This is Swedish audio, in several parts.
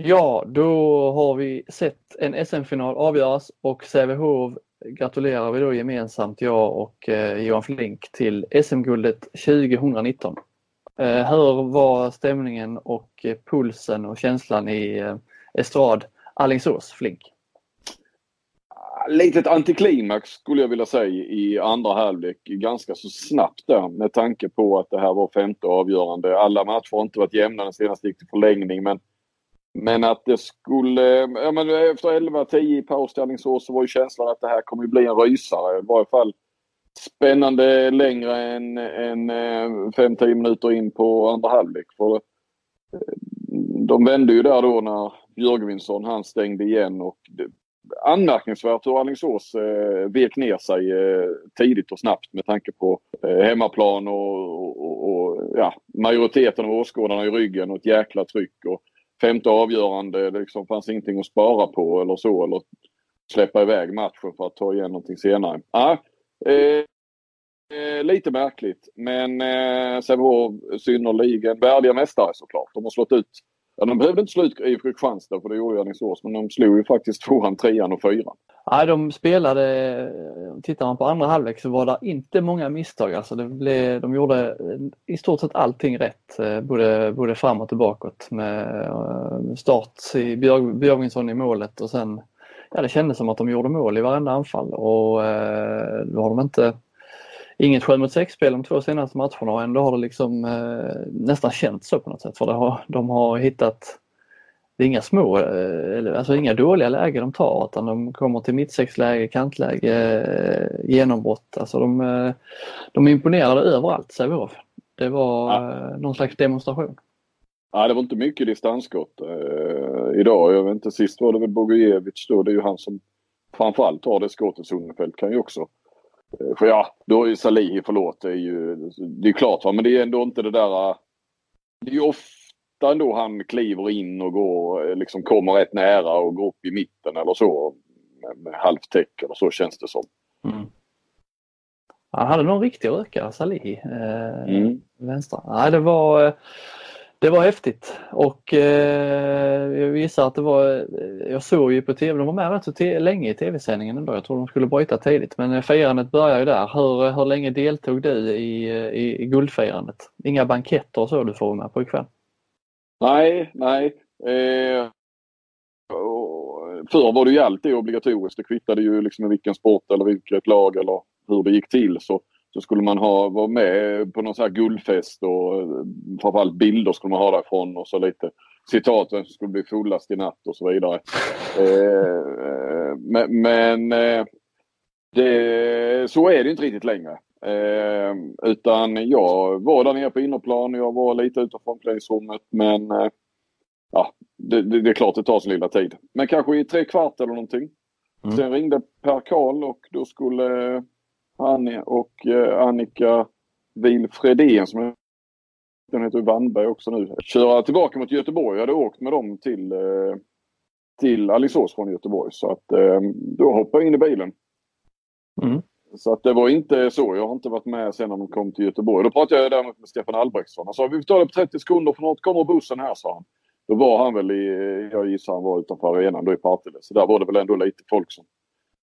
Ja, då har vi sett en SM-final avgöras och Sävehof gratulerar vi då gemensamt, jag och eh, Johan Flink, till SM-guldet 2019. Eh, hur var stämningen och eh, pulsen och känslan i eh, Estrad Alingsås, Flink? Ah, Litet antiklimax skulle jag vilja säga i andra halvlek. Ganska så snabbt där med tanke på att det här var femte avgörande. Alla matcher har inte varit jämna. Den senaste gick till förlängning men men att det skulle, ja men efter 11-10 i paus till Alingsås så var ju känslan att det här kommer bli en rysare. I varje fall spännande längre än, än eh, 5-10 minuter in på andra halvlek. För eh, de vände ju där då när Björgvinsson han stängde igen och det, anmärkningsvärt hur Alingsås eh, vek ner sig eh, tidigt och snabbt med tanke på eh, hemmaplan och, och, och, ja, majoriteten av åskådarna i ryggen och ett jäkla tryck. Och, femte avgörande. Det liksom fanns ingenting att spara på eller så. Eller släppa iväg matchen för att ta igen någonting senare. Ja, eh, eh, lite märkligt. Men eh, Sävehof synnerligen värdiga mästare såklart. De har slått ut Ja, de behövde inte slå ut IFK Kristianstad för det gjorde Alingsås men de slog ju faktiskt tvåan, trean och fyran. Nej, de spelade, tittar man på andra halvlek så var det inte många misstag. Alltså det blev, de gjorde i stort sett allting rätt, eh, både, både fram och bakåt med eh, start i Björg, Björgvinsson i målet och sen, ja det kändes som att de gjorde mål i varenda anfall och eh, då har de inte inget 7 mot 6-spel de två senaste matcherna och ändå har det liksom eh, nästan känts så på något sätt för har, de har hittat det är inga små, eh, alltså inga dåliga lägen de tar utan de kommer till mittsexläge, kantläge, eh, genombrott. Alltså de, eh, de imponerade överallt Sävehof. Det var ja. någon slags demonstration. Ja, det var inte mycket distansskott eh, idag. Jag vet inte, sist var det väl Bogujevic då. Det är ju han som framförallt tar det skottet. Sonnefeld kan ju också. Eh, för ja, då är Salihi, förlåt, det är ju det är klart va, men det är ändå inte det där. Det är ju ofta ändå han kliver in och går, liksom kommer rätt nära och går upp i mitten eller så. Med, med halvtäck eller så känns det som. Mm. Han hade någon riktig rökare, Salih. Eh, mm. Vänstra. Nej, det var, det var häftigt och eh, jag gissar att det var, eh, jag såg ju på tv, de var med rätt så länge i tv-sändningen ändå. Jag tror de skulle bryta tidigt men eh, firandet börjar ju där. Hur, eh, hur länge deltog du i, i, i guldfirandet? Inga banketter och så du får vara med på ikväll? Nej, nej. Eh, förr var det ju alltid obligatoriskt. Det kvittade ju liksom i vilken sport eller vilket lag eller hur det gick till. Så, så skulle man ha, vara med på någon sån här guldfest och eh, framförallt bilder skulle man ha därifrån och så lite citat vem som skulle bli fullast i natt och så vidare. Eh, men, men eh, det, så är det inte riktigt längre. Eh, utan jag var där nere på innerplan och jag var lite utanför omklädningsrummet men eh, ja, det, det, det, är klart det tar sin lilla tid. Men kanske i tre kvart eller någonting. Mm. Sen ringde Per Karl och då skulle han och eh, Annika Wilfredén som den heter Wannberg också nu. Köra tillbaka mot Göteborg. Jag hade åkt med dem till, eh, till Alingsås från Göteborg. Så att eh, då hoppade jag in i bilen. Mm. Så att det var inte så. Jag har inte varit med sen när de kom till Göteborg. Då pratade jag däremot med Stefan Albrektsson. Han sa vi tar det på 30 sekunder för något kommer bussen här, sa han. Då var han väl i, jag gissar han var utanför arenan då i Partille. Så där var det väl ändå lite folk som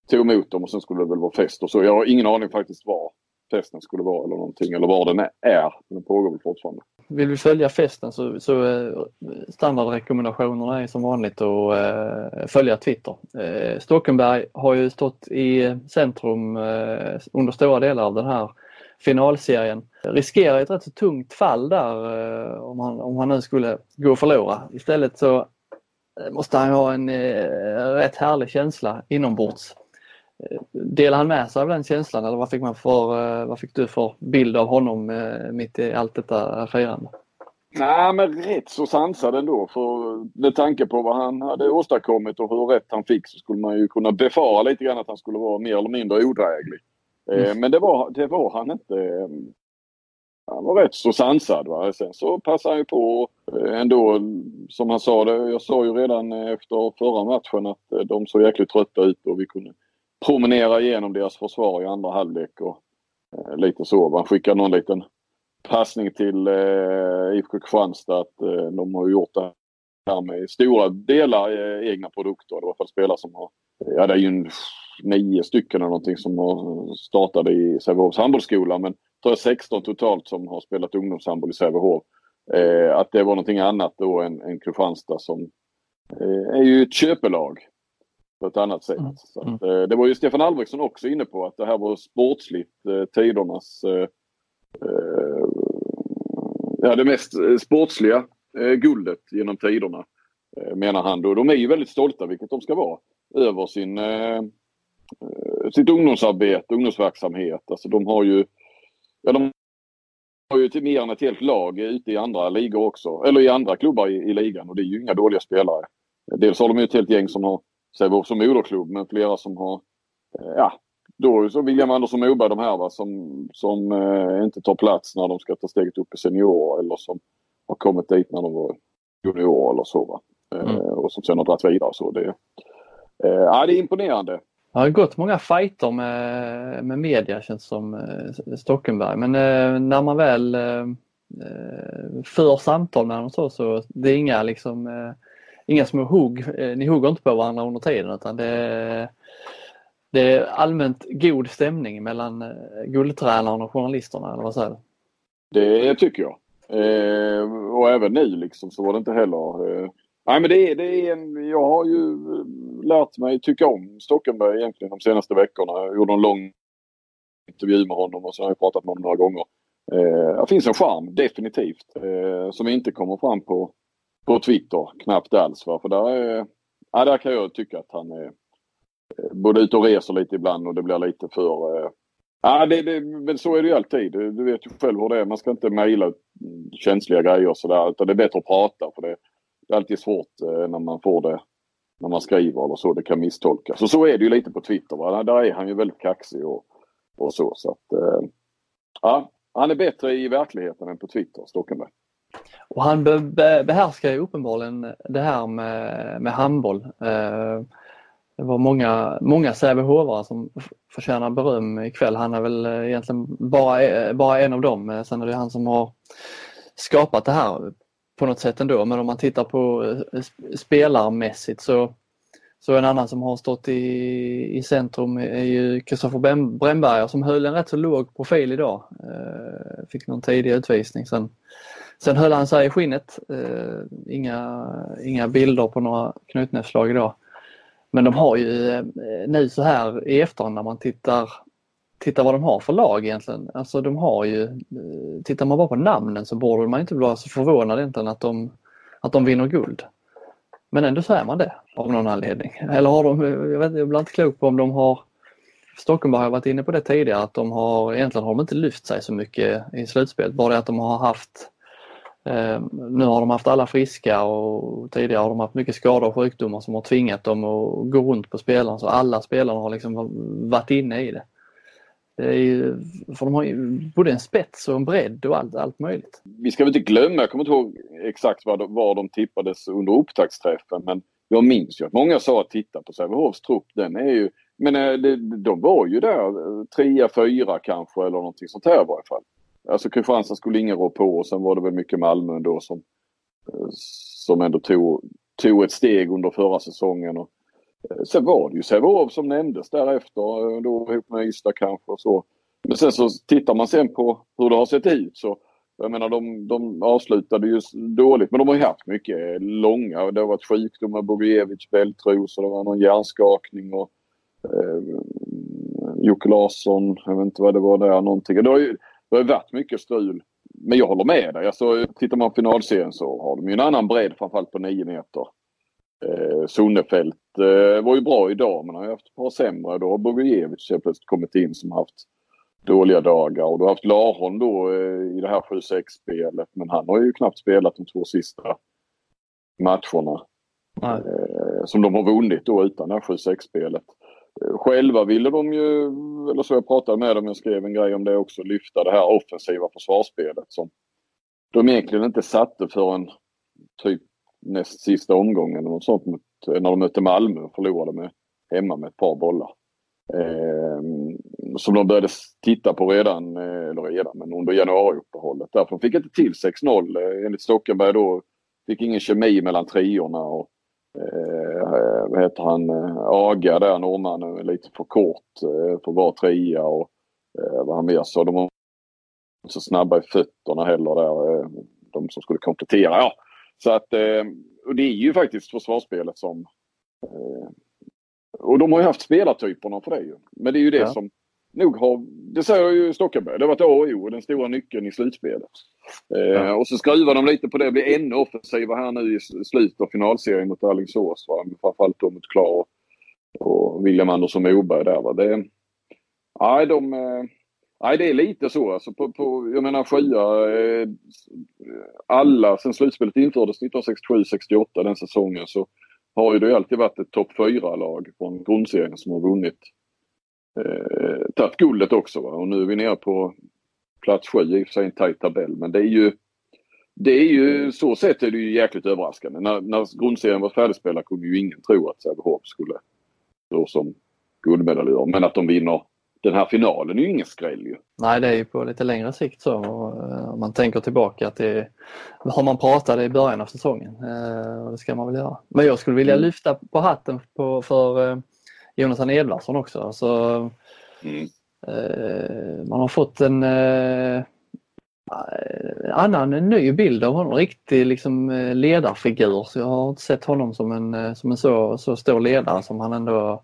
tog emot dem och sen skulle det väl vara fest och så. Jag har ingen aning faktiskt var festen skulle vara eller någonting eller var den är. Den pågår väl fortfarande. Vill vi följa festen så, så eh, standardrekommendationerna är som vanligt att eh, följa Twitter. Eh, Stockenberg har ju stått i centrum eh, under stora delar av den här finalserien. Riskerar ett rätt så tungt fall där eh, om, han, om han nu skulle gå och förlora. Istället så eh, måste han ha en eh, rätt härlig känsla inombords Delar han med sig av den känslan eller vad fick, man för, eh, vad fick du för bild av honom eh, mitt i allt detta firande? Nej men rätt så sansad ändå för med tanke på vad han hade åstadkommit och hur rätt han fick så skulle man ju kunna befara lite grann att han skulle vara mer eller mindre odräglig. Eh, mm. Men det var, det var han inte. Han var rätt så sansad. Va? Sen så passade han ju på ändå som han sa det. Jag sa ju redan efter förra matchen att de såg jäkligt trötta ut och vi kunde promenera igenom deras försvar i andra halvlek och eh, lite så. Man skickar någon liten passning till eh, IFK Kristianstad att eh, de har gjort det här med stora delar eh, egna produkter. Det var i alla fall spelare som har, ja det är ju en, nio stycken eller någonting som har startade i Sävehofs handbollsskola men tror jag 16 totalt som har spelat ungdomshandboll i Sävehof. Eh, att det var någonting annat då än, än Kristianstad som eh, är ju ett köpelag på ett annat sätt. Mm. Så att, eh, det var ju Stefan Albrektsson också inne på att det här var sportsligt eh, tidernas eh, eh, ja, det mest sportsliga guldet genom tiderna menar han då. De är ju väldigt stolta, vilket de ska vara, över sin, sitt ungdomsarbete, ungdomsverksamhet. Alltså de har ju, ja, de har ju till mer än ett helt lag ute i andra ligor också, eller i andra klubbar i, i ligan och det är ju inga dåliga spelare. Dels har de ju ett helt gäng som har Sävehof som moderklubb men flera som har, eh, ja, då så William Andersson Moberg de här va, som, som eh, inte tar plats när de ska ta steget upp i senior eller som har kommit dit när de var junior eller så. Va. Eh, mm. och som sen har dragit vidare så. Det, eh, ja, det är imponerande. Det har gått många fighter med, med media känns som eh, Stockenberg men eh, när man väl eh, för samtal med honom så, så det är inga liksom eh, inga små hugg. Eh, ni hugger inte på varandra under tiden utan det är, det är allmänt god stämning mellan eh, guldtränaren och journalisterna eller vad säger du? Det tycker jag. Eh, och även nu liksom så var det inte heller eh, Nej men det är, det är en, jag har ju eh, lärt mig tycka om Stockenberg egentligen de senaste veckorna. Jag gjorde en lång intervju med honom och så har jag pratat med honom några gånger. Eh, det finns en charm, definitivt, eh, som inte kommer fram på, på Twitter knappt alls. Va? För där, är, ja, där kan jag tycka att han är både ute och reser lite ibland och det blir lite för... Eh, ja, det, det, men så är det ju alltid. Du, du vet ju själv hur det är. Man ska inte mejla känsliga grejer och sådär utan det är bättre att prata för det, det är alltid svårt eh, när man får det när man skriver eller så. Det kan misstolkas. Och så är det ju lite på Twitter. Va? Där är han ju väldigt kaxig och, och så. så att, eh, ja, han är bättre i verkligheten än på Twitter, Stockenberg. Och han be, be, behärskar ju uppenbarligen det här med, med handboll. Eh, det var många, många Sävehofare som förtjänar beröm ikväll. Han är väl eh, egentligen bara, eh, bara en av dem. Eh, sen är det han som har skapat det här på något sätt ändå. Men om man tittar på spelarmässigt så, så en annan som har stått i, i centrum är ju Kristoffer Brännberger som höll en rätt så låg profil idag. Eh, fick någon tidig utvisning. Sen, sen höll han sig i skinnet. Eh, inga, inga bilder på några knytnävsslag idag. Men de har ju eh, nu så här i efterhand när man tittar titta vad de har för lag egentligen. Alltså de har ju, eh, tittar man bara på namnen så borde man inte vara så förvånad egentligen att de, att de vinner guld. Men ändå så är man det av någon anledning. Eller har de, jag, vet, jag blir inte klok på om de har Stockenberg har varit inne på det tidigare att de har, egentligen har de inte lyft sig så mycket i slutspelet. Bara det att de har haft eh, nu har de haft alla friska och tidigare har de haft mycket skador och sjukdomar som har tvingat dem att gå runt på spelarna så alla spelarna har liksom varit inne i det. Det är ju, för de har ju både en spets och en bredd och allt, allt möjligt. Vi ska väl inte glömma, jag kommer inte ihåg exakt var de, var de tippades under upptaktsträffen men jag minns ju att många sa att titta på Sävehofs trupp, den är ju, men eh, de var ju där eh, trea, fyra kanske eller någonting sånt här i varje fall. Alltså Kristianstad skulle ingen rå på och sen var det väl mycket Malmö ändå som, eh, som ändå tog, tog ett steg under förra säsongen. Och Eh, sen var det ju Sävehof som nämndes därefter, eh, då ihop med Ystad kanske och så. Men sen så tittar man sen på hur det har sett ut så jag menar de, de avslutade ju dåligt men de har ju haft mycket långa. Det har varit sjukdomar, Bogujevic, bältros och det var någon hjärnskakning och eh, Jocke Larsson, jag vet inte vad det var där någonting. Det har ju, det har varit mycket strul. Men jag håller med dig. Alltså, tittar man på finalserien så har de ju en annan bredd framförallt på 9 meter. Eh, Sonnefelt eh, var ju bra idag men han har haft ett par sämre. Då har Bogojevic plötsligt kommit in som haft dåliga dagar och du har haft Larholm då eh, i det här 7-6-spelet men han har ju knappt spelat de två sista matcherna. Eh, som de har vunnit då utan det här 7-6-spelet. Eh, själva ville de ju, eller så jag pratade med dem, jag skrev en grej om det också, lyfta det här offensiva försvarsspelet som de egentligen inte satte för en typ näst sista omgången eller något sånt mot, när de mötte Malmö och förlorade med, hemma med ett par bollar. Eh, som de började titta på redan, eh, eller redan, men under januariuppehållet. Därför fick inte till 6-0 eh, enligt Stockenberg då. fick ingen kemi mellan triorna och eh, vad heter han, eh, Aga där, norrmannen, lite för kort eh, för att vara trea och eh, vad han mer sa. De var inte så snabba i fötterna heller där, eh, de som skulle komplettera. Ja. Så att, eh, och det är ju faktiskt försvarsspelet som eh, och de har ju haft spelartyperna för det ju. Men det är ju det ja. som nog har, det säger ju Stockenberg, det har varit A och O, den stora nyckeln i slutspelet. Eh, ja. och så skruvar de lite på det, blir ännu offensiva här nu i slutet av finalserien mot Alingsås. Framförallt då mot Klar och William Andersson Moberg där. Va? Det, nej, de, nej, det är lite så. Alltså på, på, jag menar Sjua. eh, alla sen slutspelet infördes 1967-68 den säsongen så har ju det alltid varit ett topp 4-lag från grundserien som har vunnit eh, tagit guldet också. Va? Och nu är vi nere på plats 7, i och för sig en tajt tabell. Men det är ju, det är ju så sett är det ju jäkligt överraskande. När, när grundserien var färdigspelad kunde ju ingen tro att Sävehof skulle stå som guldmedaljör. Men att de vinner den här finalen är ju ingen skräll ju. Nej, det är ju på lite längre sikt så. Eh, om man tänker tillbaka att det har man pratat i början av säsongen. Eh, och det ska man väl göra. Men jag skulle vilja mm. lyfta på hatten på, för eh, Jonathan Edvardsson också. Alltså, mm. man har fått en eh, annan en ny bild av honom, riktig liksom, ledarfigur. Så jag har inte sett honom som en, som en så, så stor ledare som han ändå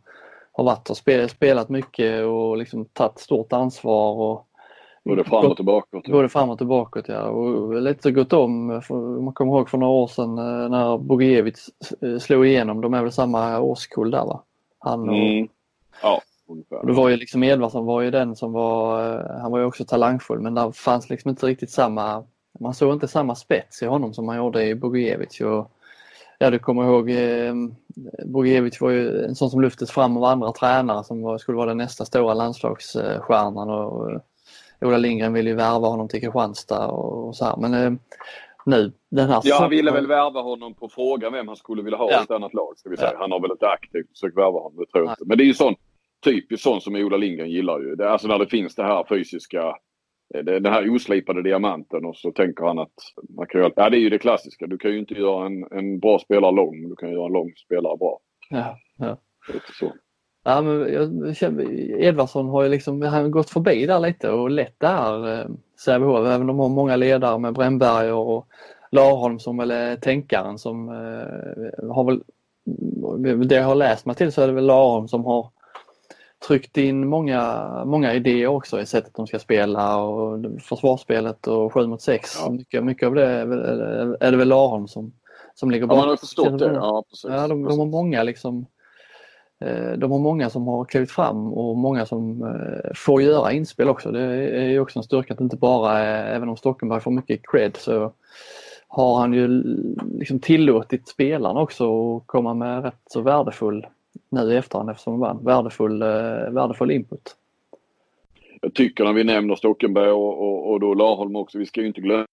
har varit och spelat mycket och liksom tagit stort ansvar. Och, Både fram och tillbaka. Både fram och tillbaka ja. Och lite gått om, man kommer ihåg för några år sedan eh, när Bogiewicz slog igenom, de är väl samma årskull där va? Han och, mm. Ja, ungefär. Det var ju liksom Edvardsson var ju den som var, eh, han var ju också talangfull men där fanns liksom inte riktigt samma, man såg inte samma spets i honom som man gjorde i Bogiewicz. Och, ja, du kommer ihåg eh, Bogiewicz var ju en sån som lyftes fram av andra tränare som var, skulle vara den nästa stora landslagsstjärnan och, och Ola Lindgren ville ju värva honom till Kristianstad och, och så här. Men eh, nu den här Ja, han ville väl värva honom på frågan vem han skulle vilja ha ja. i ett annat lag. Ska vi säga. Ja. Han har väl inte aktivt försökt värva honom, det tror jag inte. Men det är ju sån, typiskt sån som Ola Lindgren gillar ju. Det, alltså när det finns det här fysiska, eh, den här oslipade diamanten och så tänker han att man kan göra, ja det är ju det klassiska. Du kan ju inte göra en, en bra spelare lång, du kan göra en lång spelare bra. Ja, ja. så. Ja, men jag känner, Edvardsson har ju liksom, han gått förbi där lite och lett det här eh, Sävehof, även om de har många ledare med Brännberg och Larholm som väl är tänkaren som eh, har väl, det jag har läst mig till så är det väl Larholm som har tryckt in många, många idéer också i sättet de ska spela och försvarsspelet och 7 mot 6. Ja. Mycket, mycket av det är, väl, är det väl Larholm som, som ligger bakom. Ja, man har förstått det. Ja, precis. Ja, de, de har många liksom eh, de har många som har klivit fram och många som eh, får göra inspel också. Det är ju också en styrka att inte bara, även om Stockenberg får mycket cred så har han ju liksom tillåtit spelarna också att komma med rätt så värdefull, nu i efterhand eftersom de vann, värdefull, eh, värdefull input. Jag tycker när vi nämner Stockenberg och, och, och då Larholm också, vi ska ju inte glömma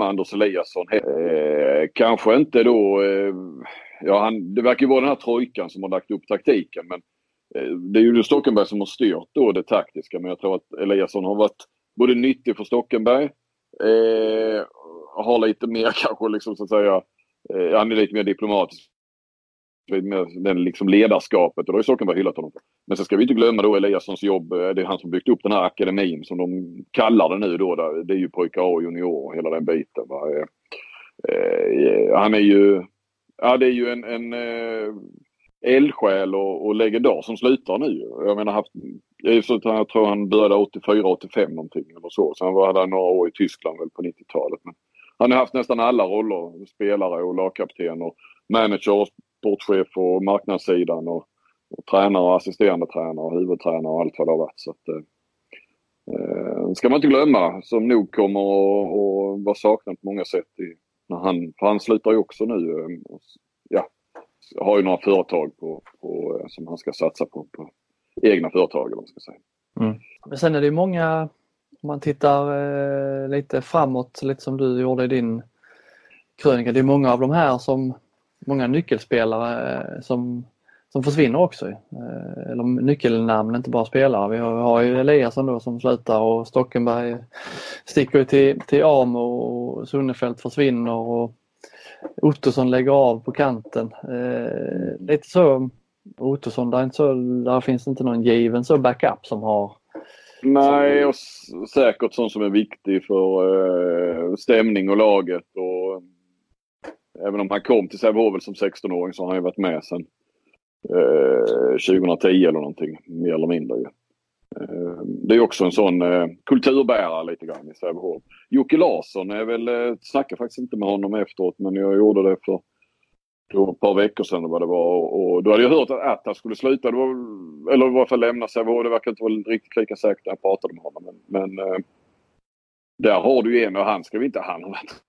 Anders Eliasson. Eh, kanske inte då, eh, ja han, det verkar ju vara den här trojkan som har lagt upp taktiken men eh, det är ju Stockenberg som har styrt då det taktiska men jag tror att Eliasson har varit både nyttig för Stockenberg eh, har lite mer kanske liksom så att säga, eh, han är lite mer diplomatisk. Med den liksom ledarskapet och då har ju Stockenberg hyllat honom. Men sen ska vi inte glömma då Eliassons jobb. Eh, det är han som byggt upp den här akademin som de kallar det nu då. Det är ju pojkar A och junior och hela den biten. Va? Eh, eh, han är ju, ja det är ju en, en eh, eldsjäl och, och legendar som slutar nu. Jag menar haft, jag tror han började 84-85 någonting eller så. Sen var han några år i Tyskland väl på 90-talet. Men han har haft nästan alla roller. Spelare och lagkapten och manager och sportchef och marknadssidan och, och tränare och assisterande tränare och huvudtränare och allt vad det har varit. Så att, eh, ska man inte glömma som nog kommer att vara saknad på många sätt. I, när han, för han slutar ju också nu. Eh, ja, har ju några företag på, på, eh, som han ska satsa på. på egna företag eller vad man ska säga. Mm. Men sen är det många om man tittar eh, lite framåt, lite som du gjorde i din krönika, det är många av de här som, många nyckelspelare eh, som, som försvinner också. Eh, eller nyckelnamn, inte bara spelare. Vi har, har ju Eliasson då som slutar och Stockenberg sticker till, till Amo och Sunnefelt försvinner och Ottosson lägger av på kanten. Eh, lite så Ottosson, där, inte så, där finns inte någon given så backup som har Nej, och säkert sån som är viktig för eh, stämning och laget. Och, även om han kom till Sävehof som 16-åring så har han ju varit med sedan eh, 2010 eller någonting, mer eller mindre. Ju. Eh, det är också en sån eh, kulturbärare lite grann i Sävehof. Jocke Larsson är väl, eh, snackade faktiskt inte med honom efteråt men jag gjorde det för då ett par veckor sedan vad det var. Och då hade jag hört att han skulle sluta. Det var, eller i varje fall lämna Sävehof. Det verkar inte vara riktigt lika säkert när jag pratade med honom. Men, men eh, där har du ju en och han ska vi inte... Han har varit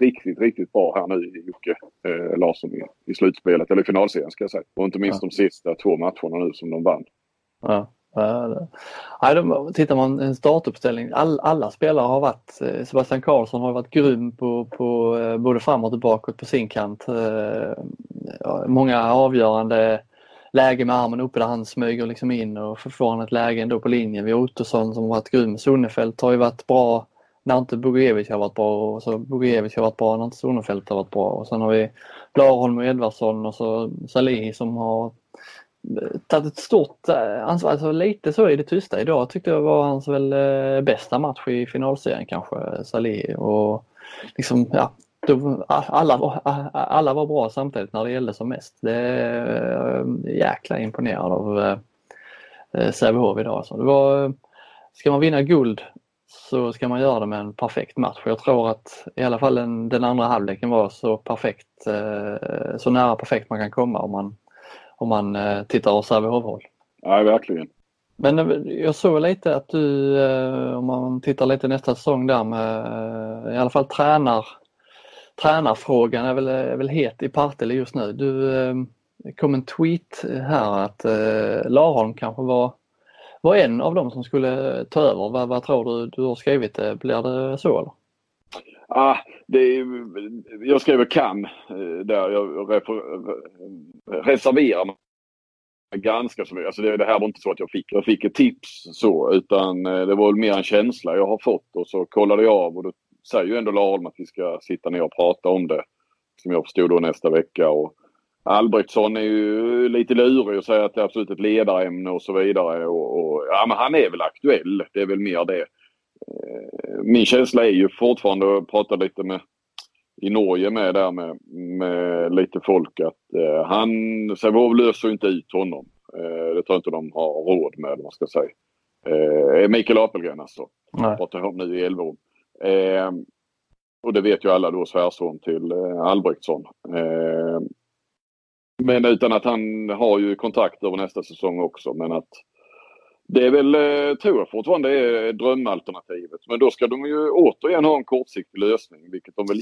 riktigt, riktigt bra här nu Jocke eh, Larsson i, i slutspelet. Eller i finalserien ska jag säga. Och inte minst ja. de sista två matcherna nu som de vann. Ja. Nej, de, tittar man en startuppställning, all, alla spelare har varit, eh, Sebastian Karlsson har varit grym på, på eh, både framåt och bakåt på sin kant. Eh, många avgörande läge med armen uppe där han smyger liksom in och får han ett läge ändå på linjen. Vi har Ottosson som har varit grym. Sonnefelt har ju varit bra när inte Bugojevic har varit bra och så Bugojevic har varit bra när inte Sonefelt har varit bra. Och sen har vi Larholm och Edvardsson och så Salihi som har eh, tagit ett stort eh, ansvar, alltså lite så i det tysta idag tyckte jag var hans väl eh, bästa match i finalserien kanske, Salih och liksom ja, alla, var, alla var bra samtidigt när det gällde som mest. Det är jäkla imponerad av Sävehof idag. Alltså. Det var, ska man vinna guld så ska man göra det med en perfekt match. Jag tror att i alla fall den, den andra halvleken var så perfekt, så nära perfekt man kan komma om man om man eh, tittar åt Sävehof-håll. Ja, verkligen. Men eh, jag såg lite att du, eh, om man tittar lite nästa säsong där med i alla fall tränar, tränarfrågan är väl, är väl het i Partille just nu. Du kom en tweet här att Larholm kanske var, var en av dem som skulle ta över. Vad, vad tror du du har skrivit? Blir det så eller? Ah, det är, jag skriver kan eh, där. Jag reserverar mig ganska så mycket. Alltså det, det, här var inte så att jag fick, jag fick ett tips så utan eh, det var mer en känsla jag har fått och så kollade jag av och då säger ju ändå Laholm att vi ska sitta ner och prata om det. Som jag förstod då nästa vecka. Och Albrektsson är ju lite lurig och säger att det är absolut ett ledarämne och så vidare. Och, och, ja men han är väl aktuell. Det är väl mer det. Eh, min känsla är ju fortfarande, att prata lite med i Norge med där med, med lite folk att eh, han, Sävehof löser inte ut honom. Eh, det tror jag inte de har råd med, man ska säga. Eh, Mikael Apelgren alltså. Nej. Pratar om nu i Elverum. Eh, och det vet ju alla då svärson till eh, Albrektsson. Eh, men utan att han har ju kontrakt över nästa säsong också men att det är väl, eh, tror jag fortfarande, är drömalternativet. Men då ska de ju återigen ha en kortsiktig lösning, vilket de väl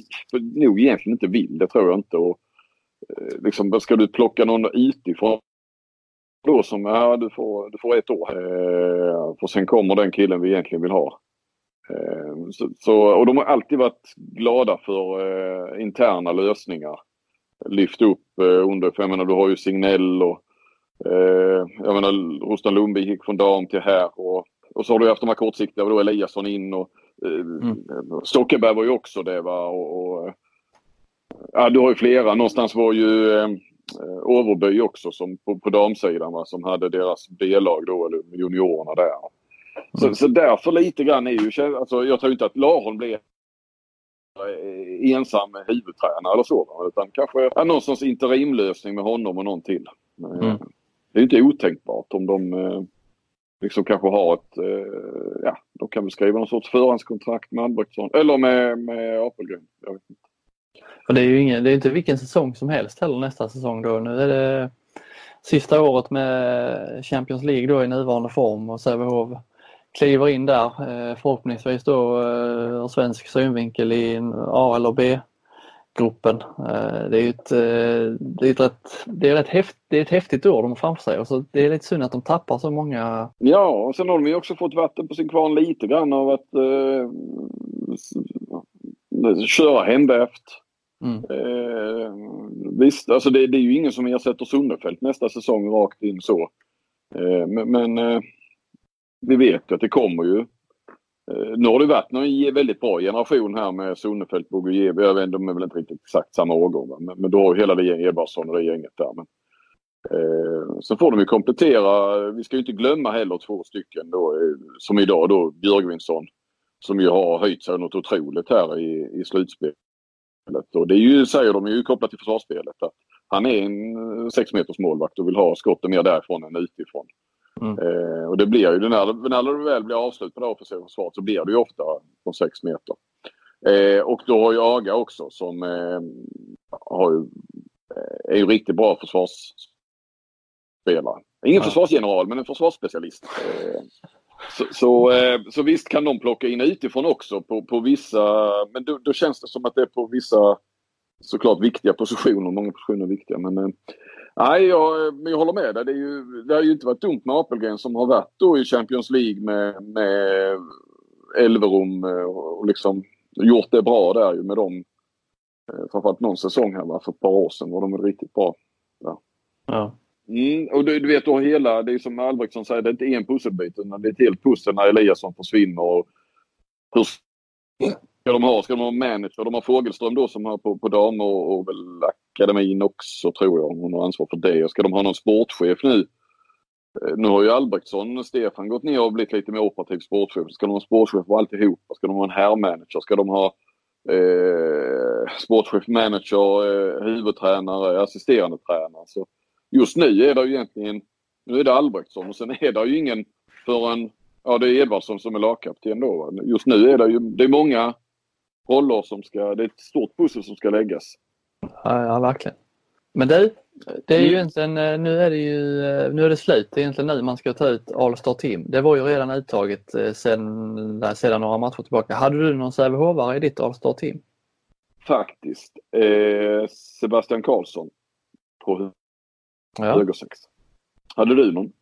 nog egentligen inte vill. Det tror jag inte. Och, eh, liksom, ska du plocka någon utifrån då som, ja du får, du får ett år. Eh, för sen kommer den killen vi egentligen vill ha. Eh, så, så, och de har alltid varit glada för eh, interna lösningar. Lyft upp eh, under, för jag menar du har ju Signell och Eh, jag menar Rostan Lundby gick från dam till här och, och så har du haft de här kortsiktiga då Eliasson in och eh, mm. Stockenberg var ju också det va och, och ja, du har ju flera. Någonstans var ju eh, Overby också som på, på damsidan va, som hade deras B-lag då, eller juniorerna där. Så, mm. så därför lite grann är ju, alltså jag tror inte att Larholm blir eh, ensam huvudtränare eller så. Utan kanske någon sorts interimlösning med honom och någon till. Mm det är inte otänkbart om de eh, liksom kanske har ett, eh, ja, de kan väl skriva någon sorts förhandskontrakt med Albrektsson eller med, med Apelgren. Jag vet inte. Och det är ju ingen, det är inte vilken säsong som helst heller nästa säsong då. Nu är det sista året med Champions League då i nuvarande form och Sävehof kliver in där eh, förhoppningsvis då ur svensk synvinkel i A eller B gruppen. Eh, det är ett, eh, det är ett, rätt, det är rätt häft, det är ett häftigt år de har framför sig och så det är lite synd att de tappar så många. Ja, och sen har de ju också fått vatten på sin kvarn lite grann av att eh, köra hembäft. Mm. Eh, visst, alltså det, det, är ju ingen som ersätter Sundefält nästa säsong rakt in så. Eh, men, men eh, vi vet ju att det kommer ju Eh, nu har det varit någon väldigt bra generation här med Sonnefelt, Bogujevi. Jag vet inte, de är väl inte riktigt exakt samma årgång. Men, men då har ju hela det gänget, Edvardsson och det gänget där. Men, eh, så får de ju komplettera. Vi ska ju inte glömma heller två stycken då, eh, som idag då, Björgvinsson. Som ju har höjt sig något otroligt här i, i slutspelet. Och det är ju, säger de ju kopplat till försvarsspelet. Att han är en eh, sex meters målvakt och vill ha skotten mer därifrån än utifrån. Mm. Eh, och det blir ju, när, när det väl blir avslut på det offensiva försvaret så blir det ju ofta från 6 meter. Eh, och då har ju Aga också som eh, har ju, eh, är ju riktigt bra försvarsspelare. Ingen ja. försvarsgeneral men en försvarsspecialist. Eh, så, så, eh, så, visst kan de plocka in utifrån också på, på vissa, men då, då, känns det som att det är på vissa såklart viktiga positioner. Många positioner är viktiga men Nej, jag, jag håller med dig. Det, är ju, det har ju inte varit dumt med Apelgren som har varit då i Champions League med, med Elverum eh, och liksom gjort det bra där ju med dem. Eh, framförallt någon säsong här va? för ett par år sedan var de riktigt bra. Ja. ja. Mm, och du, du, vet, har hela, det är som Albrektsson säger, det är inte en pusselbit utan det är ett helt pussel när Eliasson försvinner. Och hur ska de ha? Ska de ha manager? De har Fågelström då som har på, på damer och, och väl akademin också tror jag. Hon har ansvar för det. Och ska de ha någon sportchef nu? Eh, nu har ju Albrektsson, Stefan, gått ner och blivit lite mer operativ sportchef. Ska de ha sportchef på alltihopa? Ska de ha en herrmanager? Ska de ha eh, sportchef, manager, eh, huvudtränare, assisterande tränare? Så just nu är det ju egentligen, nu är det Albrektsson och sen är det ju ingen förrän, ja det är Edvardsson som är lagkapten då. Just nu är det ju, det är många roller som ska, det är ett stort pussel som ska läggas. Ja, verkligen. Men du, det är ju mm. egentligen, eh, nu är det ju eh, nu är det slut. Det är egentligen nu man ska ta ut All-Star Team. Det var ju redan uttaget eh, sedan, sedan några matcher tillbaka. Hade du någon Sävehofare i ditt All-Star Team? Faktiskt. Eh, Sebastian Karlsson på ja. högersex. Hade du någon?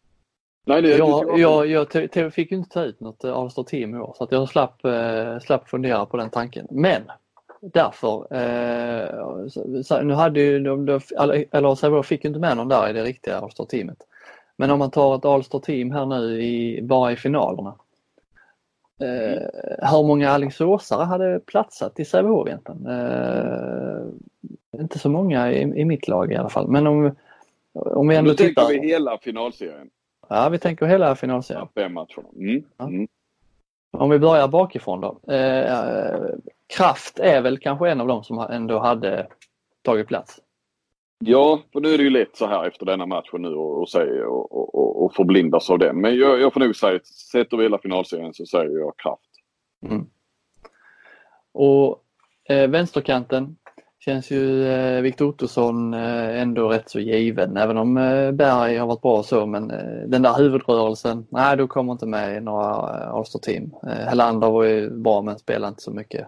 Nej, det, jag, jag, jag, jag fick ju inte ta ut något All-Star Team i år så jag slapp, eh, slapp fundera på den tanken. Men därför. Eh, nu hade ju de, de eller Sävehof fick ju inte med någon där i det riktiga Allstar teamet. Men om man tar ett Allstar team här nu i, bara i finalerna. Eh, hur många Alingsåsare hade platsat i Sävehof egentligen? Eh, inte så många i, i, mitt lag i alla fall. Men om, om vi ändå nu tittar... tänker vi hela finalserien. Ja, vi tänker hela finalserien. Fem matcher. Mm. Mm. Om vi börjar bakifrån då. Eh, Kraft är väl kanske en av dem som ändå hade tagit plats. Ja, för nu är det ju lätt så här efter denna matchen nu och, och, och, och, och förblindas av den. Men jag, jag får nog säga, sett över hela finalserien så säger jag Kraft. Mm. Och eh, vänsterkanten känns ju eh, Viktor Ottosson eh, ändå rätt så given. Även om eh, Berg har varit bra och så men eh, den där huvudrörelsen, nej du kommer inte med i några eh, All-Star team. Eh, Helander var ju bra men spelade inte så mycket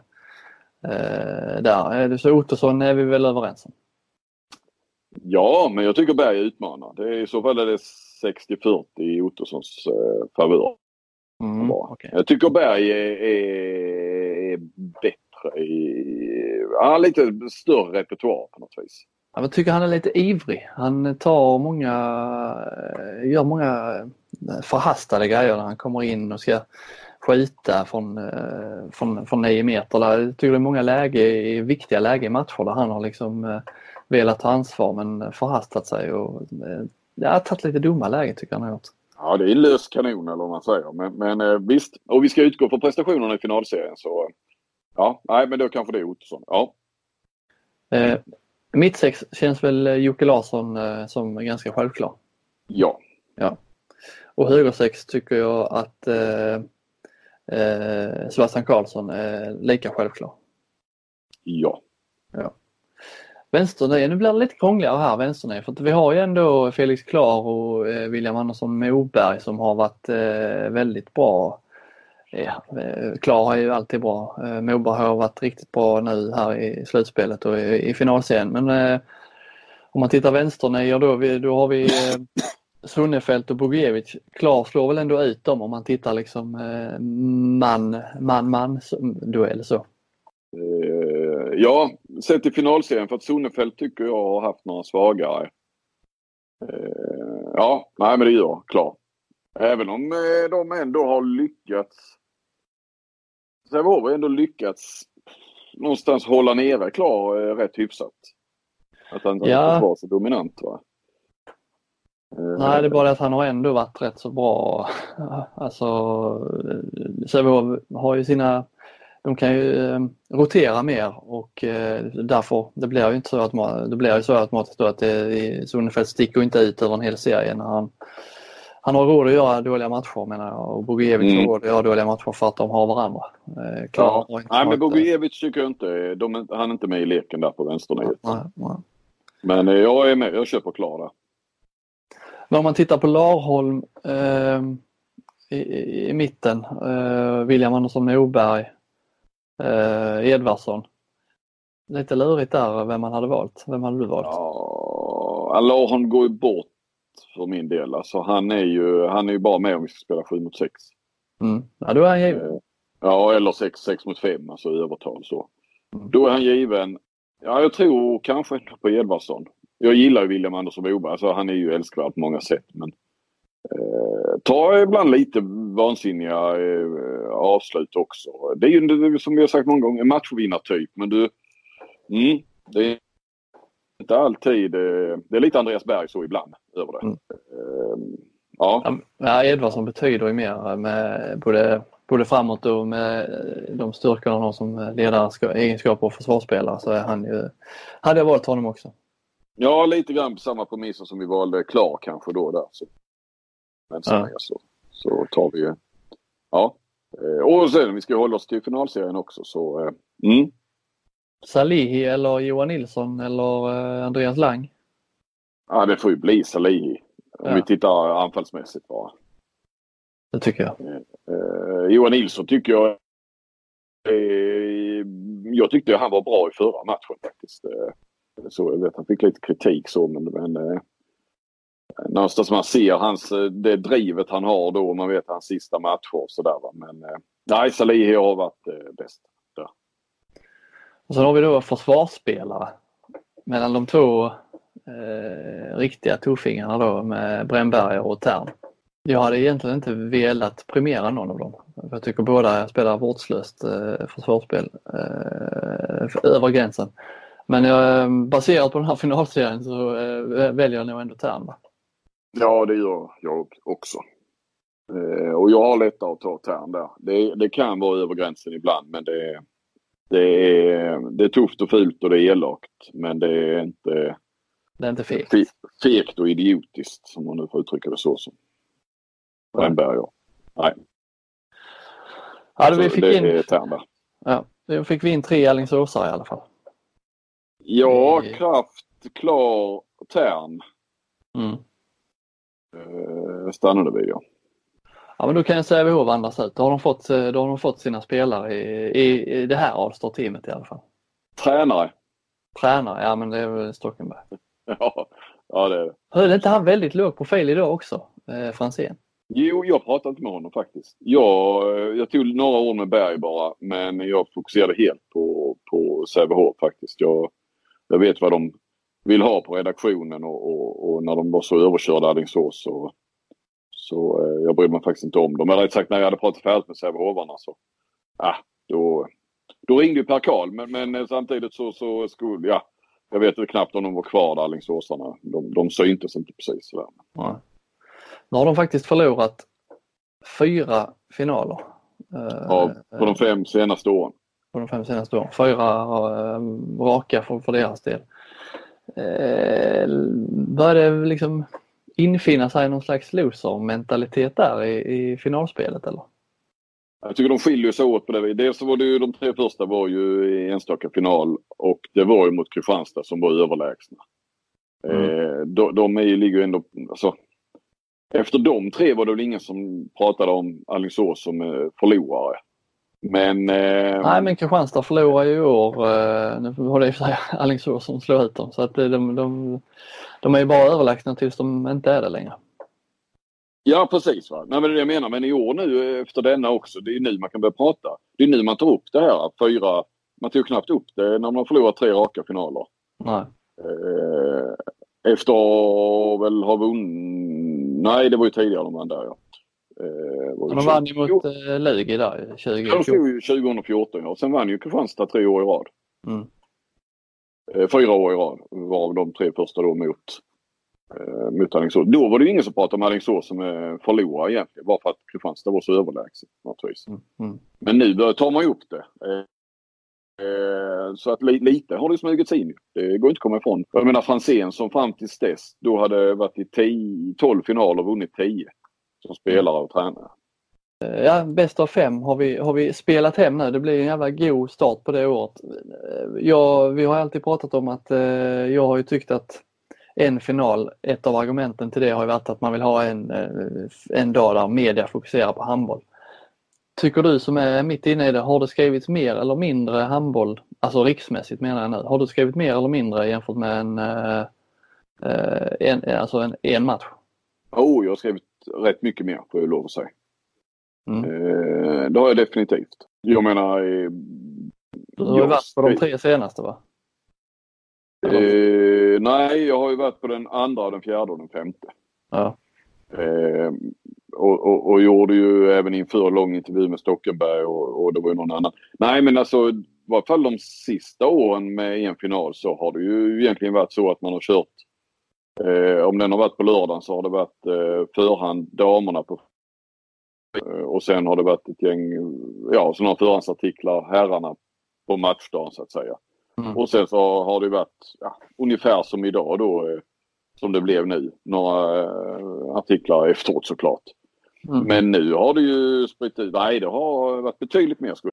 eh, där. Så Ottosson är vi väl överens om? Ja, men jag tycker Berg utmanar. Det är, I så fall är det 60-40 i Ottossons eh, favör. Mm, okay. Jag tycker Berg är, är, är bättre i... Han har lite större repertoar på något vis. Jag tycker han är lite ivrig. Han tar många, gör många förhastade grejer när han kommer in och ska skjuta från, eh, från, från 9 meter. Jag tycker det är många läge, viktiga lägen i matcher där han har liksom eh, velat ta ansvar men förhastat sig och eh, ja, tagit lite dumma lägen tycker jag han har gjort. Ja det är lös kanon eller vad man säger. Men, men visst, och vi ska utgå från prestationerna i finalserien så ja, nej men då kanske det är Ottosson. Ja. Eh, Mittsex känns väl Jocke Larsson eh, som ganska självklar? Ja. ja. Och högersex tycker jag att eh, eh, Sebastian Karlsson är lika självklar. Ja. ja. Vänsternio, nu blir det lite krångligare här vänsternio för att vi har ju ändå Felix Klar och eh, William Andersson Moberg som har varit eh, väldigt bra. Ja, eh, Klar är ju alltid bra. Eh, Moberg har varit riktigt bra nu här i slutspelet och i, i finalserien men eh, om man tittar vänsternio då, då har vi eh, Sunnefelt och Bogiewicz, Klar slår väl ändå ut dem om man tittar liksom eh, man, man, man duell så. Eh, ja, sett till finalserien för att Sunnefelt tycker jag har haft några svagare. Ja, nej men det gör Klar. Även om de ändå har lyckats Sävehof har ändå lyckats någonstans hålla nere klar eh, rätt hyfsat. Att han inte Ja. vara så dominant va. Eh, Nej, det är bara att han har ändå varit rätt så bra. Alltså, Sävehof har ju sina, de kan ju eh, rotera mer och därför, det blir ju inte så automatiskt, det blir ju så automatiskt då att det, Sonnefeld sticker inte ut över en hel serie när han han har råd att göra dåliga matcher menar jag och Bogijevic Mm. har råd att göra dåliga matcher för att de har varandra. Eh, Ja. Nej men varit- Bogijevic tycker jag inte, de, han är inte med i leken där på vänsterniet. Nej, nej. Men eh, jag är med, jag köper Klara. Men om man tittar på Larholm eh, i, i, i mitten, eh, William Andersson Moberg, eh, Edvardsson. Lite lurigt där vem man hade valt. Vem hade du valt? Ja, Alahon går ju bort för min del. Alltså han är ju, han är ju bara med om vi ska spela 7 mot 6. Mm. Ja, då är han given. Eh, Ja, eller 6, 6 mot 5, alltså övertal så. Mm. Då är han given. Ja, jag tror kanske på Edvardsson. Jag gillar ju William Andersson Moberg. Alltså, han är ju älskvärd på många sätt. Men eh, tar ibland lite vansinniga eh, avslut också. Det är ju det som vi har sagt många gånger, en matchvinnartyp. Men du, mm, det är inte alltid. Eh, det är lite Andreas Berg så ibland över det. Mm. Eh, ja. Ja, Edvardsson betyder ju mer med både, både framåt och med de styrkorna han har som ledaregenskaper och försvarsspelare så är han ju, hade jag valt honom också. Ja, lite grann på samma premisser som vi valde Klar kanske då där. Så. Men Ja. så, så tar vi ju- Ja. Eh, Och sen vi ska hålla oss till finalserien också så. eh, Mm. Salihi eller Johan Nilsson eller eh, Andreas Lang? Ja, det får ju bli Salihi. Om Ja. vi tittar anfallsmässigt bara. Det tycker jag. Eh, Johan Nilsson tycker jag eh, Jag tyckte han var bra i förra matchen faktiskt. Eh, så jag vet han fick lite kritik så men, men eh, någonstans man ser hans, eh, det drivet han har då man vet hans sista matcher och sådär. Men eh, nej, Salihi har varit eh, bäst. Och sen har vi då försvarsspelare mellan de två eh, riktiga tuffingarna då med Brännberg och Tern. Jag hade egentligen inte velat premiera någon av dem. För Jag tycker båda spelar vårdslöst eh, försvarsspel eh, över gränsen. Men jag, eh, baserat på den här finalserien så eh, väljer jag nog ändå Tern. Ja, det gör jag också. Eh, och jag har lättare att ta Tern där. Det, det kan vara över gränsen ibland men det, det, är, det är tufft och fult och det är elakt. Men det är inte Det är inte fegt. fe- fegt och idiotiskt som man nu får uttrycka det så. som Brännberg ja. Nej, Ja, då vi fick det in, är Tern där. ja, då fick vi in tre Alingsåsare i alla fall. Ja, Det- Kraft, Klar, Tern Mm. eh, stannade vi ja. Ja men då kan jag säga behov andas ut. Då har de fått, eh, då har de fått sina spelare i, i, i det här Alstar-teamet i alla fall. Tränare. Tränare, ja men det är väl Stockenberg. Ja, ja det är det. Höll inte han väldigt låg profil idag också, eh, Franzén? Jo, jag pratade inte med honom faktiskt. Jag, jag tog några ord med Berg bara, men jag fokuserade helt på, på Sävehof faktiskt. Jag, jag vet vad de vill ha på redaktionen och, och, och när de var så överkörda Alingsås så, så eh, jag brydde mig faktiskt inte om dem. Eller rätt sagt när jag hade pratat färdigt med Sävehofarna så, ah, då, då ringde ju Per Karl men, men eh, samtidigt så, så skulle, ja, jag vet inte knappt om de var kvar där Alingsåsarna. De, de syntes inte precis sådär. Ja. Nu har de faktiskt förlorat fyra finaler. eh, Ja, på de fem senaste åren. på de fem senaste åren. Fyra eh, raka för, för deras del. Börjar det liksom infinna sig någon slags loser-mentalitet där i, i finalspelet eller? Jag tycker de skiljer sig åt på det. Dels så var det ju de tre första var ju i enstaka final och det var ju mot Kristianstad som var överlägsna. Mm. Eh, de, de är ju, ligger ju ändå, alltså, efter de tre var det väl ingen som pratade om Alingsås som eh, förlorare. Men, eh, Nej men Kristianstad förlorar ju i år. eh, Nu var det i och för sig Alingsås som slår ut dem så att eh, de, de, de är ju bara överlägsna tills de inte är det längre. Ja precis. Va? Nej, men det är jag menar. Men i år nu eh, efter denna också, det är nu man kan börja prata. Det är nu man tar upp det här. Fyra, man tog knappt upp det när man har förlorat tre raka finaler. Nej. Eh, efter att väl ha vunnit... Nej, det var ju tidigare de vann där ja. Eh, de vann ju mot eh, Lugi där 2014. De slog ju 2014 ja. Sen vann ju Kristianstad tre år i rad. Mm. Eh, fyra år i rad var de tre första då mot, eh, mot Alingsås. Då var det ju ingen som pratade om Alingsås som eh, förlorare egentligen. Bara för att Kristianstad var så överlägset naturligtvis. Mm. Mm. Men nu tar man ju upp det. Eh, Eh, så att lite har det smugits in. Det går inte att komma ifrån. Jag menar Franzén som fram tills dess då hade varit i 10, 12 finaler och vunnit 10 som spelare och tränare. Eh, ja, bäst av fem har vi, har vi spelat hem nu. Det blir en jävla god start på det året. Eh, jag, vi har alltid pratat om att jag har ju tyckt att en final, ett av argumenten till det har varit att man vill ha en, en dag där media fokuserar på handboll. Tycker du som är mitt inne i det, har det skrivits mer eller mindre handboll, alltså riksmässigt menar jag nu, har du skrivit mer eller mindre jämfört med en, en, alltså en, en match? Oh, jag har skrivit rätt mycket mer får jag lov att säga. Mm. Eh, det har jag definitivt. Jag menar... Eh, du har ju varit på de tre senaste va? Eh, nej, jag har ju varit på den andra, den fjärde och den femte. Ja. Eh, och, och, och, gjorde ju även inför lång intervju med Stockenberg och, och det var ju någon annan. Nej men alltså i varje fall de sista åren med en final så har det ju egentligen varit så att man har kört eh, om den har varit på lördagen så har det varit eh, förhand damerna på eh, och sen har det varit ett gäng, ja sådana förhandsartiklar herrarna på matchdagen så att säga. Mm. Och sen så har det varit ja, ungefär som idag då eh, som det blev nu. Några eh, artiklar efteråt såklart. Mm. Men nu har det ju spritt ut. Nej, det har varit betydligt mer skulle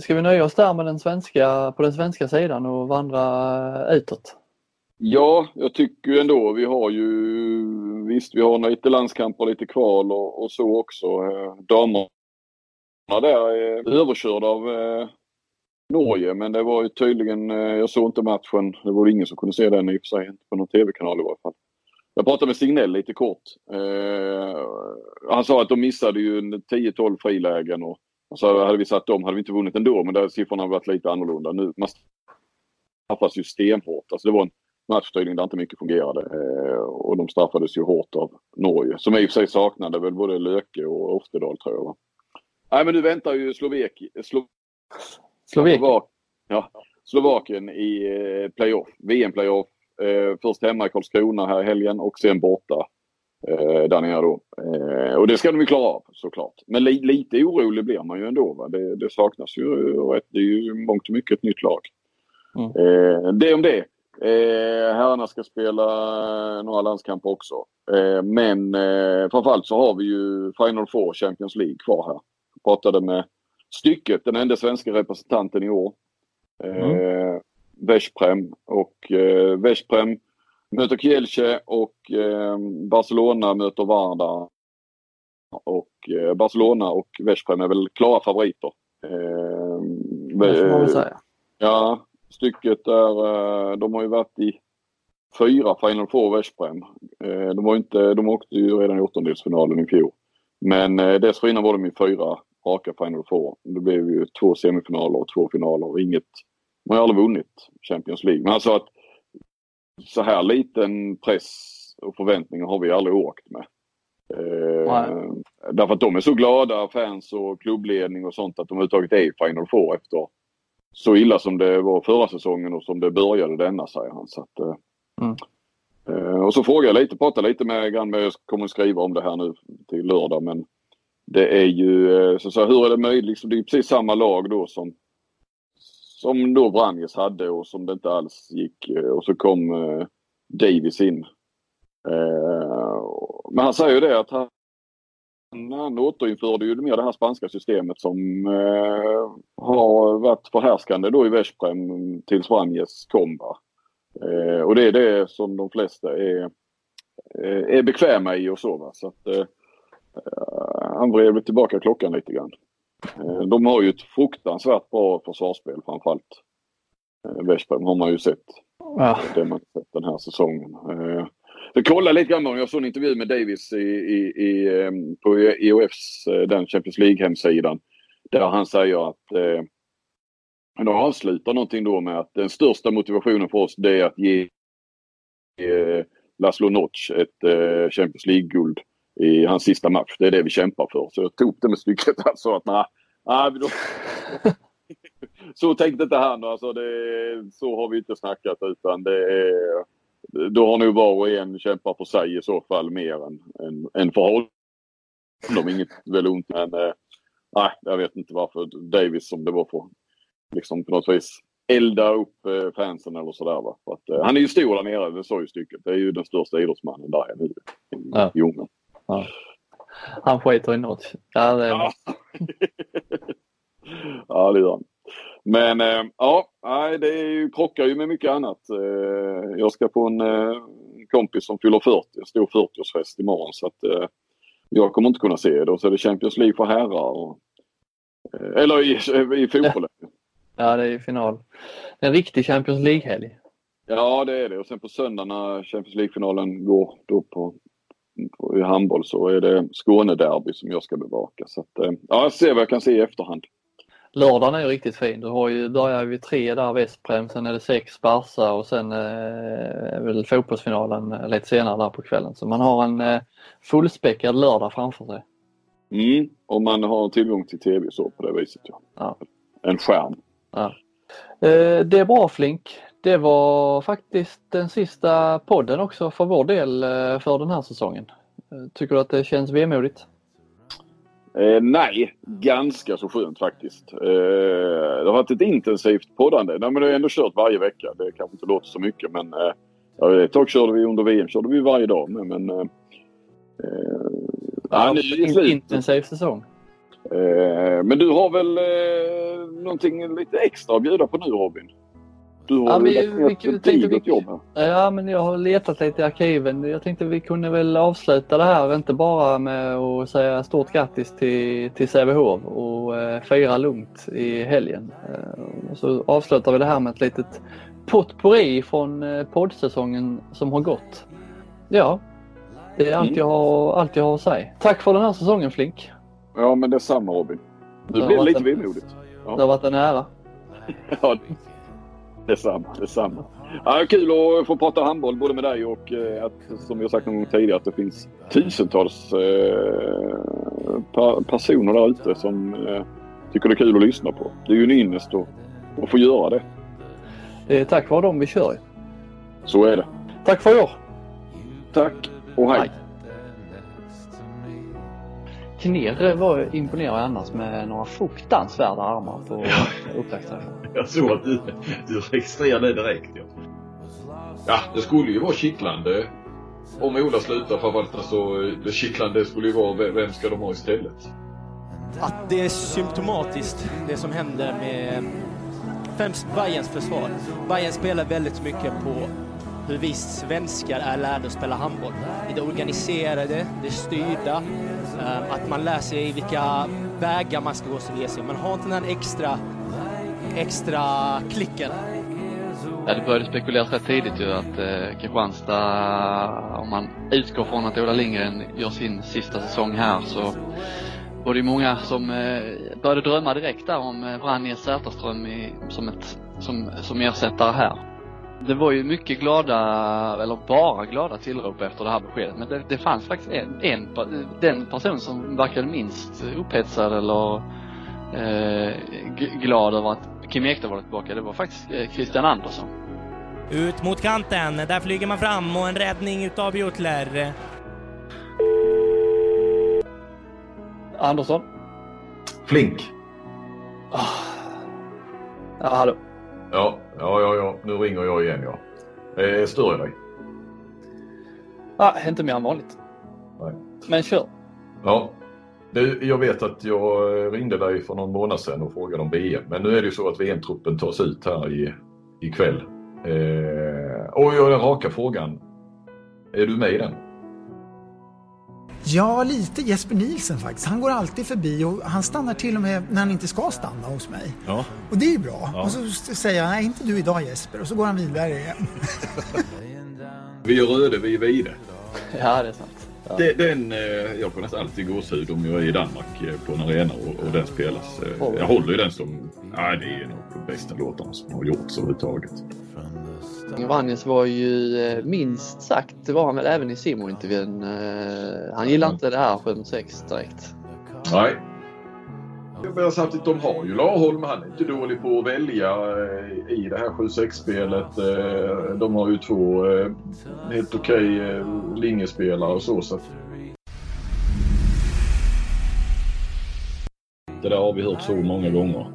Ska vi nöja oss där med den svenska, på den svenska sidan och vandra utåt? Ja, jag tycker ju ändå vi har ju visst vi har lite landskamper, lite kval och, och så också. Eh, damerna där är överkörda av eh, Norge men det var ju tydligen, eh, jag såg inte matchen, det var ingen som kunde se den i och för sig, inte på någon tv-kanal i varje fall. Jag pratade med Signell lite kort. Eh, han sa att de missade ju 10-12 frilägen och, och så hade vi satt dem hade vi inte vunnit ändå men där siffrorna har varit lite annorlunda. Nu man straffas ju stenhårt. Alltså det var en match tydligen där inte mycket fungerade eh, och de straffades ju hårt av Norge som i och för sig saknade väl både Löke och Oftedal tror jag. Va? Nej men nu väntar ju Slovaki, Slo Slovakien. Ja, Slovakien i eh, playoff, VM-playoff. Eh, först hemma i Karlskrona här i helgen och sen borta eh, där nere då. Eh, och det ska de ju klara av såklart. Men li lite orolig blir man ju ändå. Va? Det, det saknas ju rätt. Det är ju mångt och mycket ett nytt lag. Mm. Eh, det om det. Eh, herrarna ska spela några landskamper också. Eh, men eh, framförallt så har vi ju Final Four Champions League kvar här. Jag pratade med Stycket, den enda svenska representanten i år. Mm. Eh, Veszprem och eh, Veszprem möter Kielce och eh, Barcelona möter Varda. Och eh, Barcelona och Veszprem är väl klara favoriter. Eh, det får man väl säga. Ja, stycket där, de har ju varit i fyra Final Four Veszprem. De, var inte, de åkte ju redan i åttondelsfinalen i fjol. Men dessförinnan var de i fyra raka Final Four. Det blev ju två semifinaler och två finaler och inget. Man har aldrig vunnit Champions League. Men alltså att så här liten press och förväntningar har vi aldrig åkt med. Eh, därför att de är så glada, fans och klubbledning och sånt, att de överhuvudtaget är i Final Four efter så illa som det var förra säsongen och som det började denna, säger han. Så att, eh, mm. eh, och så frågade jag lite, pratade lite med Granberg, jag kommer skriva om det här nu till lördag, men det är ju, eh, så, så hur är det möjligt? Liksom, det är precis samma lag då som, som då Vranjes hade och som det inte alls gick. Eh, och så kom eh, Davis in. Eh, men han säger ju det att han, han återinförde ju mer det här spanska systemet som eh, har varit förhärskande då i Veszprem tills Vranjes kom. Eh, och det är det som de flesta är, eh, är bekväma i och så. Va? så att, eh, eh han vred tillbaka klockan lite grann. Eh, de har ju ett fruktansvärt bra försvarsspel framförallt. Eh, Westberg har man ju sett. Ja. Det man sett den här säsongen. Eh, jag kollade lite grann, jag såg en intervju med Davis i, i, i, på EOFs, den Champions League-hemsidan. Där han säger att eh, han avslutar någonting då med att den största motivationen för oss det är att ge eh, Laszlo Notch ett eh, Champions League-guld i hans sista match. Det är det vi kämpar för. Så jag tog det med stycket alltså att nej, nej då, så tänkte inte han. Alltså det, så har vi inte snackat utan det är, då har nog var och en kämpat för sig i så fall mer än, än, än för honom. Inget väl ont men eh, nej, jag vet inte varför Davis som det var för liksom på något vis elda upp eh, fansen eller sådär. Va? För att, eh, han är ju stor där nere, det sa ju stycket. Det är ju den största idrottsmannen där nu i ja. Ja. Han skiter i något. Ja, det ja. ja, det gör han. Men äh, ja, det är ju, krockar ju med mycket annat. Äh, jag ska på en äh, kompis som fyller 40, en stor 40-årsfest imorgon så att jag kommer inte kunna se det. Och så är det Champions League för herrar. Och, eller i, i fotbollen. Ja, det är ju final. En riktig Champions League-helg. Ja, det är det. Och sen på söndag när Champions League-finalen går då på, i handboll så är det Skånederby som jag ska bevaka. Så att, ja, jag ser vad jag kan se i efterhand. Lördagen är ju riktigt fin. Du har ju, börjar vid tre där Vesprem, sen är det sex Barca och sen eh, väl fotbollsfinalen eh, lite senare där på kvällen. Så man har en eh, fullspäckad lördag framför sig. Mm, och man har tillgång till tv så på det viset ja. ja. En skärm. Ja. Eh, det är bra Flink. Det var faktiskt den sista podden också för vår del eh, för den här säsongen. Eh, tycker du att det känns vemodigt? Eh, nej, ganska så skönt faktiskt. Eh, det har varit ett intensivt poddande. Nej, men det har ändå kört varje vecka. Det kanske inte låter så mycket men eh, ett tag körde vi under VM körde vi varje dag. Men, men eh, ja, nu en intensiv säsong. Eh, men du har väl eh, någonting lite extra att bjuda på nu Robin? Du har ja, men, lagt ner digert jobb här. Ja, men jag har letat lite i arkiven. Jag tänkte vi kunde väl avsluta det här, inte bara med att säga stort grattis till, till Sävehof och eh, fira lugnt i helgen. Eh, så avslutar vi det här med ett litet potpourri från eh, poddsäsongen som har gått. Ja, det är allt, mm. jag har, allt jag har att säga. Tack för den här säsongen Flink. Ja, men detsamma Robin. Du blev lite vemodigt. Ja. Det har varit en ära. ja, Detsamma, detsamma. Ja, kul att få prata handboll både med dig och eh, att, som jag sagt någon gång tidigare, att det finns tusentals eh, personer där ute som eh, tycker det är kul att lyssna på. Det är ju en ynnest att, att få göra det. Det är tack vare dem vi kör. Så är det. Tack för i år. Tack och hej. hej. Kner var imponerad annars med några fruktansvärda armar på upptaktsträffen. Jag såg att du, du registrerade det direkt. Ja. ja, det skulle ju vara kittlande om Ola slutar framförallt så det kittlande skulle ju vara vem ska de ha istället? Att det är symptomatiskt det som händer med främst Bayerns försvar. Bayern spelar väldigt mycket på hur vi svenskar är lärda att spela handboll. Det organiserade, det styrda, eh, att man lär sig vilka vägar man ska gå som ger sig. Man har inte den här extra, extra klicken. Ja, det började spekuleras rätt tidigt ju att eh, Kristianstad, om man utgår från att Ola Lindgren gör sin sista säsong här så var det många som eh, började drömma direkt där om eh, Vranjes Zäterström som, ett, som, som ersättare här. Det var ju mycket glada, eller bara glada tillrop efter det här beskedet. Men det, det fanns faktiskt en, en, den person som verkade minst upphetsad eller eh, glad över att Kim Ekdahl var tillbaka. Det var faktiskt eh, Christian Andersson. Ut mot kanten, där flyger man fram och en räddning utav Butler. Andersson. Flink. Ah. Ja, hallå. Ja, ja, ja, ja. nu ringer jag igen ja. Eh, stör jag dig? Ah, inte mer än vanligt. Nej. Men kör. Ja. Du, jag vet att jag ringde dig för någon månad sedan och frågade om VM. Men nu är det ju så att VM-truppen tas ut här i, ikväll. Eh, och jag den raka frågan. Är du med i den? Ja, lite Jesper Nielsen faktiskt. Han går alltid förbi och han stannar till och med när han inte ska stanna hos mig. Ja. Och det är ju bra. Ja. Och så säger jag, nej inte du idag Jesper. Och så går han vidare igen. Vi är röda, vi är vide. Ja, det är sant. Ja. Det, den, eh, jag får nästan alltid gåshud om jag är i Danmark eh, på en arena och, och den spelas. Eh. Jag håller ju den som, ja det är nog de bästa låtarna som har gjorts överhuvudtaget. Vanjes var ju minst sagt, det var han väl även i Simon-intervjun. Han gillar inte det här 706 direkt. Nej. Men samtidigt, de har ju Laholm. Han är inte dålig på att välja eh, i det här 7-6-spelet. Eh, De har ju två eh, helt okej linjespelare och så. så. Det där har vi hört så många gånger.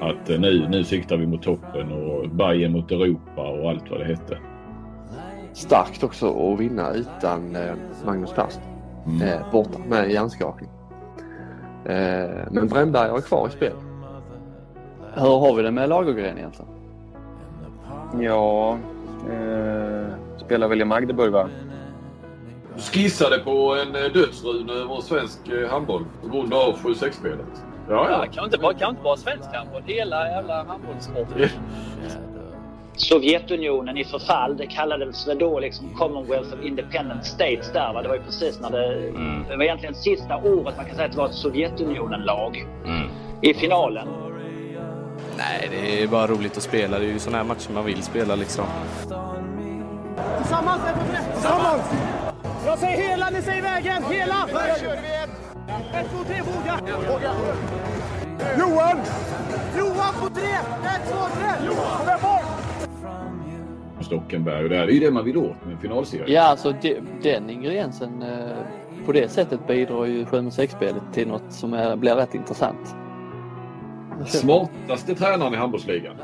Att nu, nu siktar vi mot toppen och Bayern mot Europa och allt vad det hette. Starkt också att vinna utan Magnus Plast Mm. borta med hjärnskakning. Eh, Men Brännberg är kvar i spel. Hur har vi det med Lagergren egentligen? Ja, eh, spelar väl i Magdeburg va? Skissade på en eh, dödsrun över svensk eh, handboll på grund av 7-6-spelet. Ja, ja. kan inte bara, kan inte bara svensk handboll. Hela jävla handbollssporten. Sovjetunionen i förfall, det kallades väl då liksom Commonwealth of Independent States där va? Det var ju precis när det... Det var egentligen sista året man kan säga att det var ett Sovjetunionen-lag i finalen. Nej, det är bara roligt att spela. Det är ju sådana här matcher man vill spela liksom. Tillsammans. Tillsammans! Jag säger hela, ni säger vägen. Hela! Här kör vi igen. Ett, två, tre, våga! Våga! Johan! Johan på tre! Ett, två, tre! Johan! Stockenberg och det är ju det man vill åt med en finalserie. Ja, alltså de, den ingrediensen eh, på det sättet bidrar ju 706-spelet till något som är, blir rätt intressant. Smartaste tränaren i handbollsligan.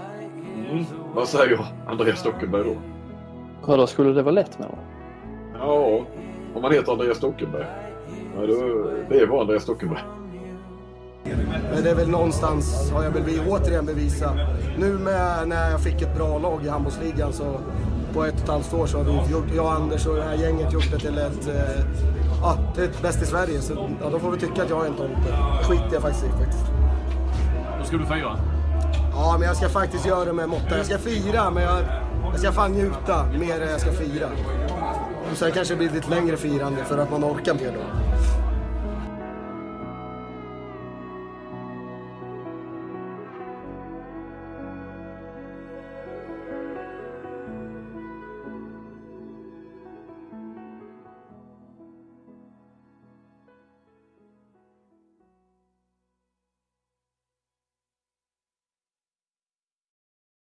Mm. Vad säger Andreas Stockenberg då? Vadå, skulle det vara lätt med det? Ja, om man heter Andreas Stockenberg. Ja, då, det var Andreas Stockenberg. Men det är väl någonstans, har jag väl återigen bevisa. Nu med, när jag fick ett bra lag i handbollsligan så på ett och ett halvt år så har vi gjort, jag och Anders och det här gänget gjort det till ett, eh, ja, till ett bäst i Sverige. Så ja, då får vi tycka att jag är en tomte. skiter jag faktiskt i faktiskt. Då ska du fira? Ja, men jag ska faktiskt göra det med måtta. Jag ska fira, men jag, jag ska fan njuta mer än jag ska fira. Och sen kanske det blir lite längre firande för att man orkar mer då.